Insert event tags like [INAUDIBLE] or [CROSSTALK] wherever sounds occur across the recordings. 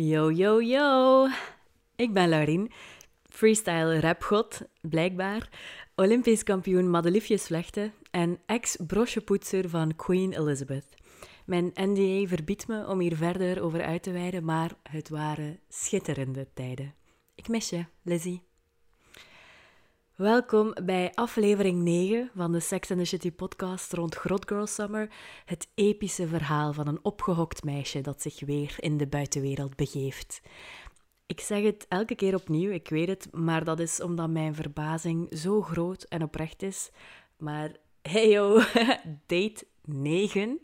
Yo, yo, yo. Ik ben Laurien, freestyle rapgod, blijkbaar, Olympisch kampioen madeliefjesvlechten en ex-brochepoetser van Queen Elizabeth. Mijn NDA verbiedt me om hier verder over uit te wijden, maar het waren schitterende tijden. Ik mis je, Lizzie. Welkom bij aflevering 9 van de Sex and the City podcast rond Grot Girl Summer. Het epische verhaal van een opgehokt meisje dat zich weer in de buitenwereld begeeft. Ik zeg het elke keer opnieuw, ik weet het, maar dat is omdat mijn verbazing zo groot en oprecht is. Maar hey yo, [LAUGHS] date 9.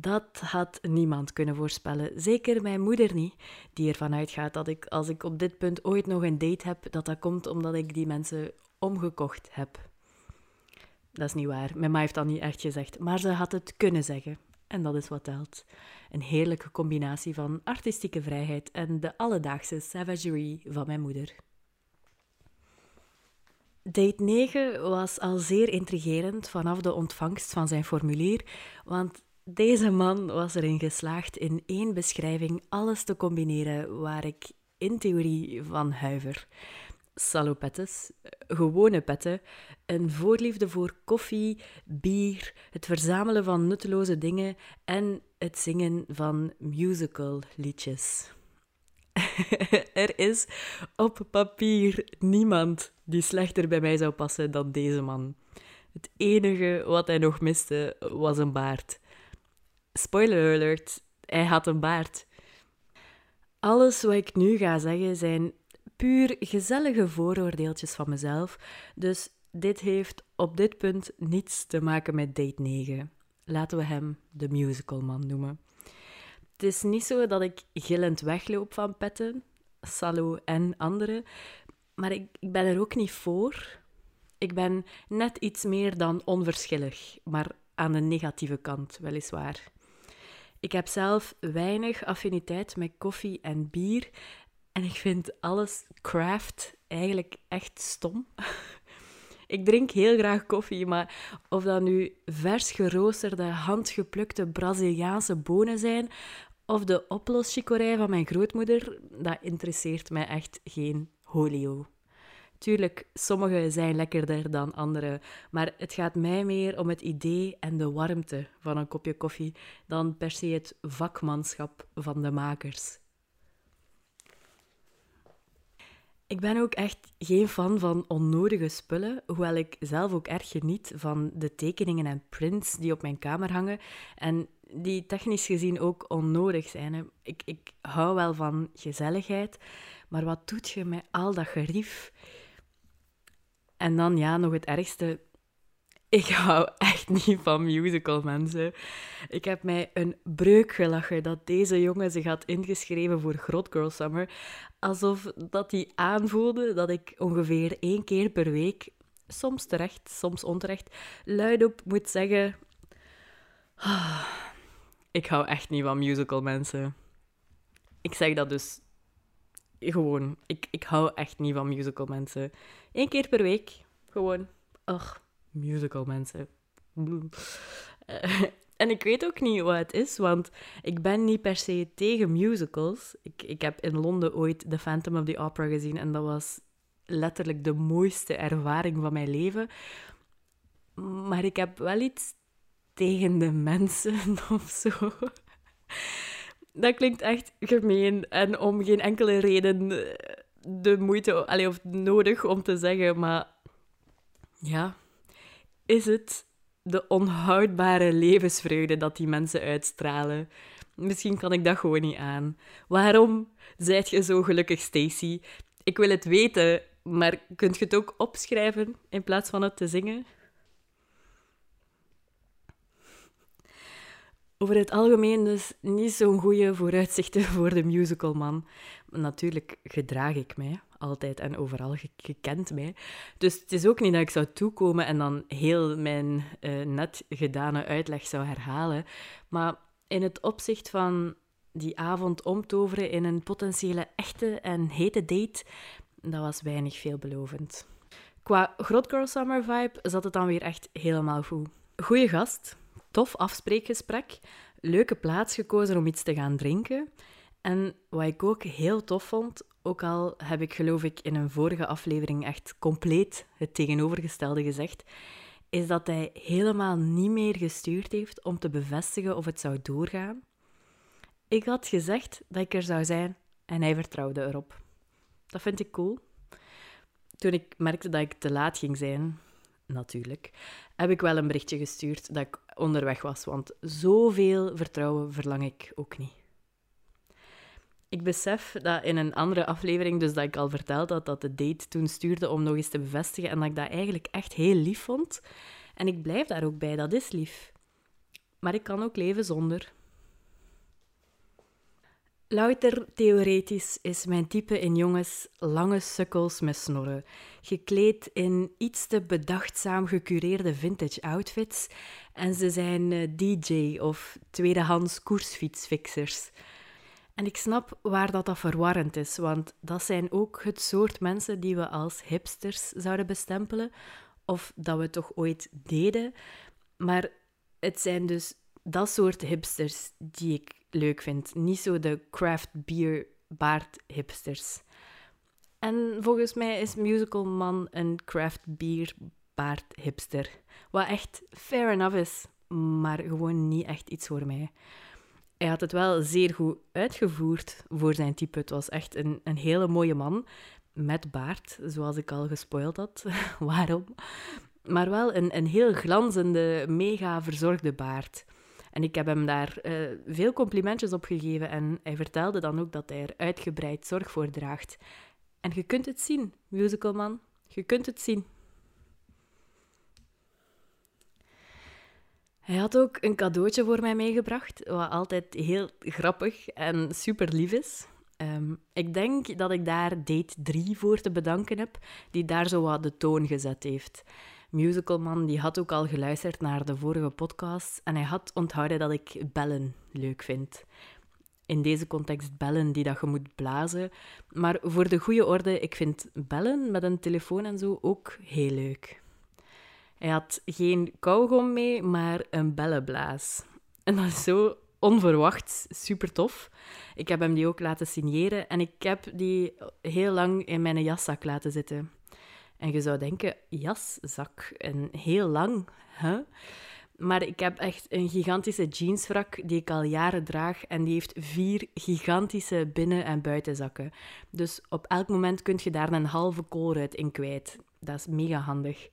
Dat had niemand kunnen voorspellen. Zeker mijn moeder niet, die ervan uitgaat dat ik, als ik op dit punt ooit nog een date heb, dat dat komt omdat ik die mensen omgekocht heb. Dat is niet waar. Mijn ma heeft dat niet echt gezegd, maar ze had het kunnen zeggen. En dat is wat telt. Een heerlijke combinatie van artistieke vrijheid en de alledaagse savagery van mijn moeder. Date 9 was al zeer intrigerend vanaf de ontvangst van zijn formulier, want deze man was erin geslaagd in één beschrijving alles te combineren waar ik in theorie van huiver. Salopettes, gewone petten, een voorliefde voor koffie, bier, het verzamelen van nutteloze dingen en het zingen van musical liedjes. [LAUGHS] er is op papier niemand die slechter bij mij zou passen dan deze man. Het enige wat hij nog miste was een baard. Spoiler alert, hij had een baard. Alles wat ik nu ga zeggen zijn puur gezellige vooroordeeltjes van mezelf, dus dit heeft op dit punt niets te maken met date 9. Laten we hem de musicalman noemen. Het is niet zo dat ik gillend wegloop van petten, Salo en anderen, maar ik, ik ben er ook niet voor. Ik ben net iets meer dan onverschillig, maar aan de negatieve kant, weliswaar. Ik heb zelf weinig affiniteit met koffie en bier en ik vind alles craft eigenlijk echt stom. [LAUGHS] Ik drink heel graag koffie, maar of dat nu vers geroosterde, handgeplukte Braziliaanse bonen zijn of de oploschikorij van mijn grootmoeder, dat interesseert mij echt geen holio. Tuurlijk, sommige zijn lekkerder dan andere, maar het gaat mij meer om het idee en de warmte van een kopje koffie dan per se het vakmanschap van de makers. Ik ben ook echt geen fan van onnodige spullen, hoewel ik zelf ook erg geniet van de tekeningen en prints die op mijn kamer hangen en die technisch gezien ook onnodig zijn. Ik, ik hou wel van gezelligheid, maar wat doet je met al dat gerief? En dan ja, nog het ergste. Ik hou echt niet van musical, mensen. Ik heb mij een breuk gelachen dat deze jongen zich had ingeschreven voor Grot Girl Summer. Alsof dat hij aanvoelde dat ik ongeveer één keer per week, soms terecht, soms onterecht, luidop moet zeggen... Ah, ik hou echt niet van musical, mensen. Ik zeg dat dus gewoon. Ik, ik hou echt niet van musical, mensen. Eén keer per week, gewoon. Ugh musical mensen. Eh, [LAUGHS] en ik weet ook niet wat het is, want ik ben niet per se tegen musicals. Ik, ik heb in Londen ooit The Phantom of the Opera gezien en dat was letterlijk de mooiste ervaring van mijn leven. Maar ik heb wel iets tegen de mensen [LAUGHS] of zo. Dat klinkt echt gemeen en om geen enkele reden de moeite allee, of nodig om te zeggen, maar ja, is het de onhoudbare levensvreugde dat die mensen uitstralen. Misschien kan ik dat gewoon niet aan. Waarom zijt je zo gelukkig, Stacy? Ik wil het weten, maar kunt je het ook opschrijven in plaats van het te zingen? Over het algemeen dus niet zo'n goede vooruitzichten [LAUGHS] voor de musicalman. Natuurlijk gedraag ik mij altijd en overal. gekend mij. Dus het is ook niet dat ik zou toekomen en dan heel mijn uh, net gedane uitleg zou herhalen. Maar in het opzicht van die avond omtoveren in een potentiële echte en hete date, dat was weinig veelbelovend. Qua Grot Girl Summer vibe zat het dan weer echt helemaal goed. Goeie gast, tof afspreekgesprek, leuke plaats gekozen om iets te gaan drinken. En wat ik ook heel tof vond, ook al heb ik geloof ik in een vorige aflevering echt compleet het tegenovergestelde gezegd, is dat hij helemaal niet meer gestuurd heeft om te bevestigen of het zou doorgaan. Ik had gezegd dat ik er zou zijn en hij vertrouwde erop. Dat vind ik cool. Toen ik merkte dat ik te laat ging zijn, natuurlijk, heb ik wel een berichtje gestuurd dat ik onderweg was, want zoveel vertrouwen verlang ik ook niet. Ik besef dat in een andere aflevering, dus dat ik al verteld had, dat de date toen stuurde om nog eens te bevestigen en dat ik dat eigenlijk echt heel lief vond. En ik blijf daar ook bij, dat is lief. Maar ik kan ook leven zonder. Louter theoretisch is mijn type in jongens lange sukkels met snorren, gekleed in iets te bedachtzaam gecureerde vintage outfits en ze zijn eh, DJ of tweedehands koersfietsfixers. En ik snap waar dat, dat verwarrend is, want dat zijn ook het soort mensen die we als hipsters zouden bestempelen, of dat we toch ooit deden. Maar het zijn dus dat soort hipsters die ik leuk vind, niet zo de craft beer baard hipsters. En volgens mij is Musical Man een craft beer baard hipster. Wat echt fair enough is, maar gewoon niet echt iets voor mij hij had het wel zeer goed uitgevoerd voor zijn type. Het was echt een, een hele mooie man met baard, zoals ik al gespoild had. [LAUGHS] Waarom? Maar wel een, een heel glanzende, mega verzorgde baard. En ik heb hem daar uh, veel complimentjes op gegeven en hij vertelde dan ook dat hij er uitgebreid zorg voor draagt. En je kunt het zien, musicalman. Je kunt het zien. Hij had ook een cadeautje voor mij meegebracht, wat altijd heel grappig en super lief is. Ehm, ik denk dat ik daar date 3 voor te bedanken heb, die daar zo wat de toon gezet heeft. Musicalman die had ook al geluisterd naar de vorige podcast en hij had onthouden dat ik bellen leuk vind. In deze context bellen die dat je moet blazen. Maar voor de goede orde, ik vind bellen met een telefoon en zo ook heel leuk. Hij had geen kauwgom mee, maar een bellenblaas. En dat is zo onverwacht, super tof. Ik heb hem die ook laten signeren en ik heb die heel lang in mijn jaszak laten zitten. En je zou denken, jaszak, en heel lang, hè? Maar ik heb echt een gigantische jeanswrak die ik al jaren draag en die heeft vier gigantische binnen- en buitenzakken. Dus op elk moment kun je daar een halve koolruit in kwijt. Dat is mega handig.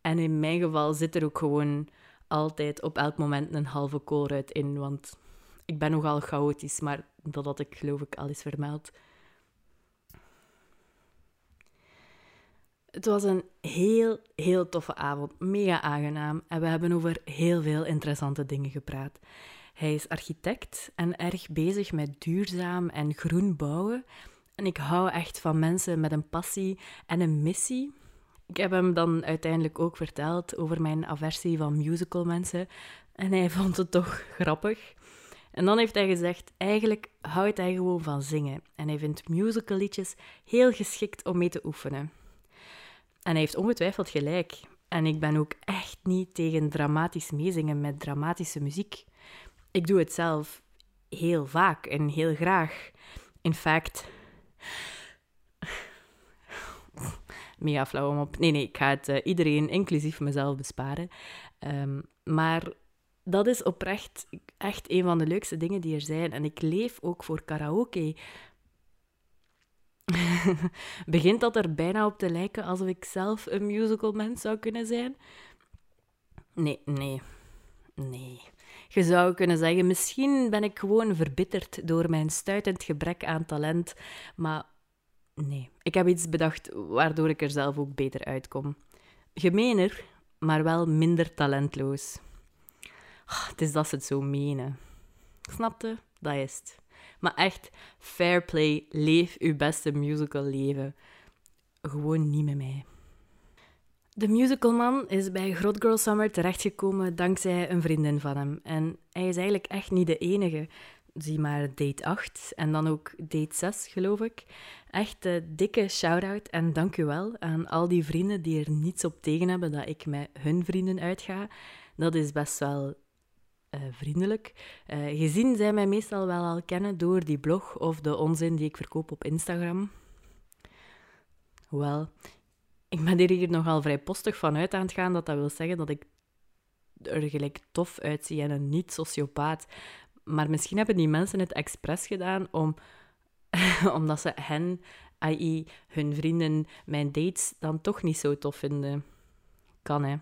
En in mijn geval zit er ook gewoon altijd op elk moment een halve koolruit in, want ik ben nogal chaotisch, maar dat had ik geloof ik al eens vermeld. Het was een heel, heel toffe avond, mega aangenaam en we hebben over heel veel interessante dingen gepraat. Hij is architect en erg bezig met duurzaam en groen bouwen. En ik hou echt van mensen met een passie en een missie. Ik heb hem dan uiteindelijk ook verteld over mijn aversie van musical mensen. En hij [LAUGHS] vond het toch grappig. En dan heeft hij gezegd, eigenlijk houdt hij gewoon van zingen. En hij vindt musical liedjes heel geschikt om mee te oefenen. En hij heeft ongetwijfeld gelijk. En ik ben ook echt niet tegen dramatisch meezingen met dramatische muziek. Ik doe het zelf heel vaak en heel graag. In fact, [LAUGHS] mega flauw op. Nee, nee, ik ga het uh, iedereen, inclusief mezelf, besparen. Um, maar dat is oprecht echt een van de leukste dingen die er zijn. En ik leef ook voor karaoke. [LAUGHS] Begint dat er bijna op te lijken alsof ik zelf een musical mens zou kunnen zijn? Nee, nee, nee. Je zou kunnen zeggen, misschien ben ik gewoon verbitterd door mijn stuitend gebrek aan talent, maar Nee, ik heb iets bedacht waardoor ik er zelf ook beter uitkom. Gemener, maar wel minder talentloos. Ah, het is dat ze het zo menen. Snapte? Dat is het. Maar echt, fair play, leef uw beste musical leven. Gewoon niet met mij. De musicalman is bij Grot Girl Summer terechtgekomen dankzij een vriendin van hem. En hij is eigenlijk echt niet de enige zie maar date 8 en dan ook date 6, geloof ik. Echt een dikke shout-out en dank u wel aan al die vrienden die er niets op tegen hebben dat ik met hun vrienden uitga. Dat is best wel uh, vriendelijk. Uh, gezien zij mij meestal wel al kennen door die blog of de onzin die ik verkoop op Instagram. Hoewel, ik ben er hier nogal vrij postig van uit aan het gaan dat dat wil zeggen dat ik er gelijk tof uitzie en een niet-sociopaat. Maar misschien hebben die mensen het expres gedaan om, [LAUGHS] omdat ze hen, i.e. hun vrienden, mijn dates, dan toch niet zo tof vinden. Kan, hè.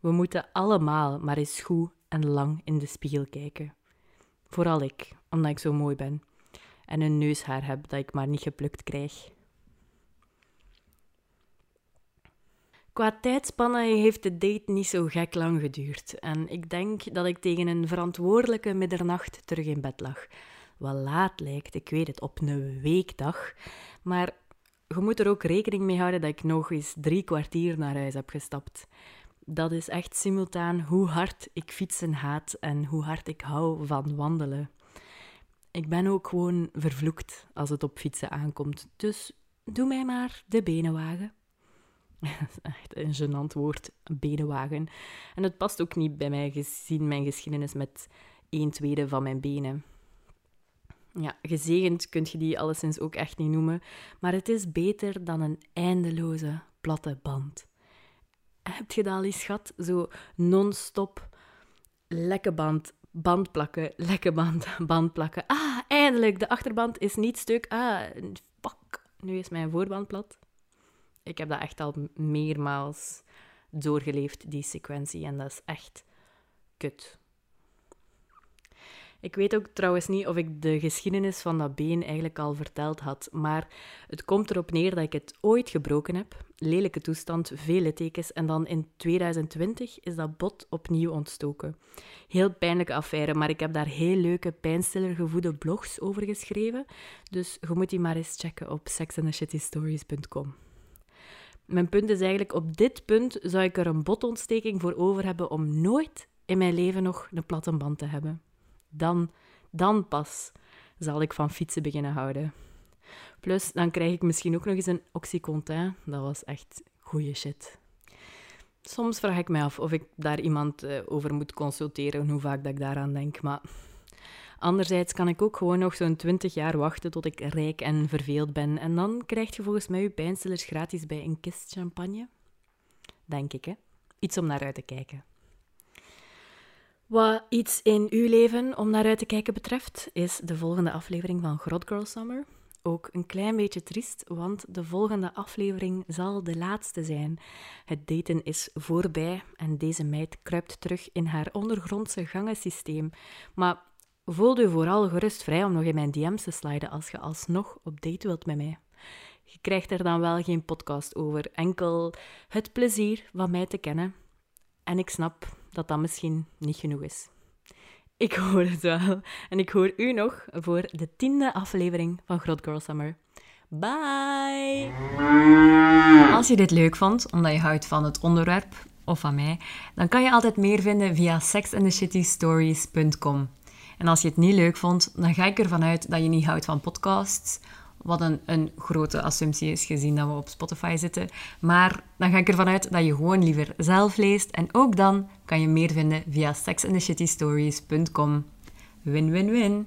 We moeten allemaal maar eens goed en lang in de spiegel kijken. Vooral ik, omdat ik zo mooi ben. En een neushaar heb dat ik maar niet geplukt krijg. Qua tijdspannen heeft de date niet zo gek lang geduurd. En ik denk dat ik tegen een verantwoordelijke middernacht terug in bed lag. Wat laat lijkt, ik weet het, op een weekdag. Maar je moet er ook rekening mee houden dat ik nog eens drie kwartier naar huis heb gestapt. Dat is echt simultaan hoe hard ik fietsen haat en hoe hard ik hou van wandelen. Ik ben ook gewoon vervloekt als het op fietsen aankomt. Dus doe mij maar de benen wagen. [LAUGHS] echt een gênant woord, benenwagen. En het past ook niet bij mij, gezien mijn geschiedenis met een tweede van mijn benen. Ja, gezegend kun je die alleszins ook echt niet noemen, maar het is beter dan een eindeloze platte band. Heb je dat al eens gehad? Zo non-stop lekke band, band plakken, lekke band, [LAUGHS] band plakken. Ah, eindelijk, de achterband is niet stuk. Ah, fuck, nu is mijn voorband plat. Ik heb dat echt al meermaals doorgeleefd, die sequentie. En dat is echt kut. Ik weet ook trouwens niet of ik de geschiedenis van dat been eigenlijk al verteld had, maar het komt erop neer dat ik het ooit gebroken heb. Lelijke toestand, vele tekens, en dan in 2020 is dat bot opnieuw ontstoken. Heel pijnlijke affaire, maar ik heb daar heel leuke pijnstillergevoede blogs over geschreven, dus je moet die maar eens checken op sexandthecitystories.com. Mijn punt is eigenlijk, op dit punt zou ik er een botontsteking voor over hebben om nooit in mijn leven nog een platte band te hebben. Dan, dan pas zal ik van fietsen beginnen houden. Plus, dan krijg ik misschien ook nog eens een oxycontin. Dat was echt goeie shit. Soms vraag ik me af of ik daar iemand eh, over moet consulteren, hoe vaak dat ik daaraan denk. Maar Anderzijds kan ik ook gewoon nog zo'n 20 jaar wachten tot ik rijk en verveeld ben. En dan krijg je volgens mij je pijnstillers gratis bij een kist champagne. Denk ik, hè? Iets om naar uit te kijken. Wat iets in uw leven om naar uit te kijken betreft, is de volgende aflevering van Grot Girl Summer. Ook een klein beetje triest, want de volgende aflevering zal de laatste zijn. Het daten is voorbij en deze meid kruipt terug in haar ondergrondse gangensysteem. Maar Voel je vooral gerust vrij om nog in mijn DM's te sliden als je alsnog op date wilt met mij. Je krijgt er dan wel geen podcast over, enkel het plezier van mij te kennen. En ik snap dat dat misschien niet genoeg is. Ik hoor het wel. En ik hoor u nog voor de tiende aflevering van Grot Girl Summer. Bye! Als je dit leuk vond, omdat je houdt van het onderwerp of van mij, dan kan je altijd meer vinden via sexandthecitystories.com. En als je het niet leuk vond, dan ga ik ervan uit dat je niet houdt van podcasts. Wat een, een grote assumptie is, gezien dat we op Spotify zitten. Maar dan ga ik ervan uit dat je gewoon liever zelf leest. En ook dan kan je meer vinden via sexandthecitystories.com. Win-win-win!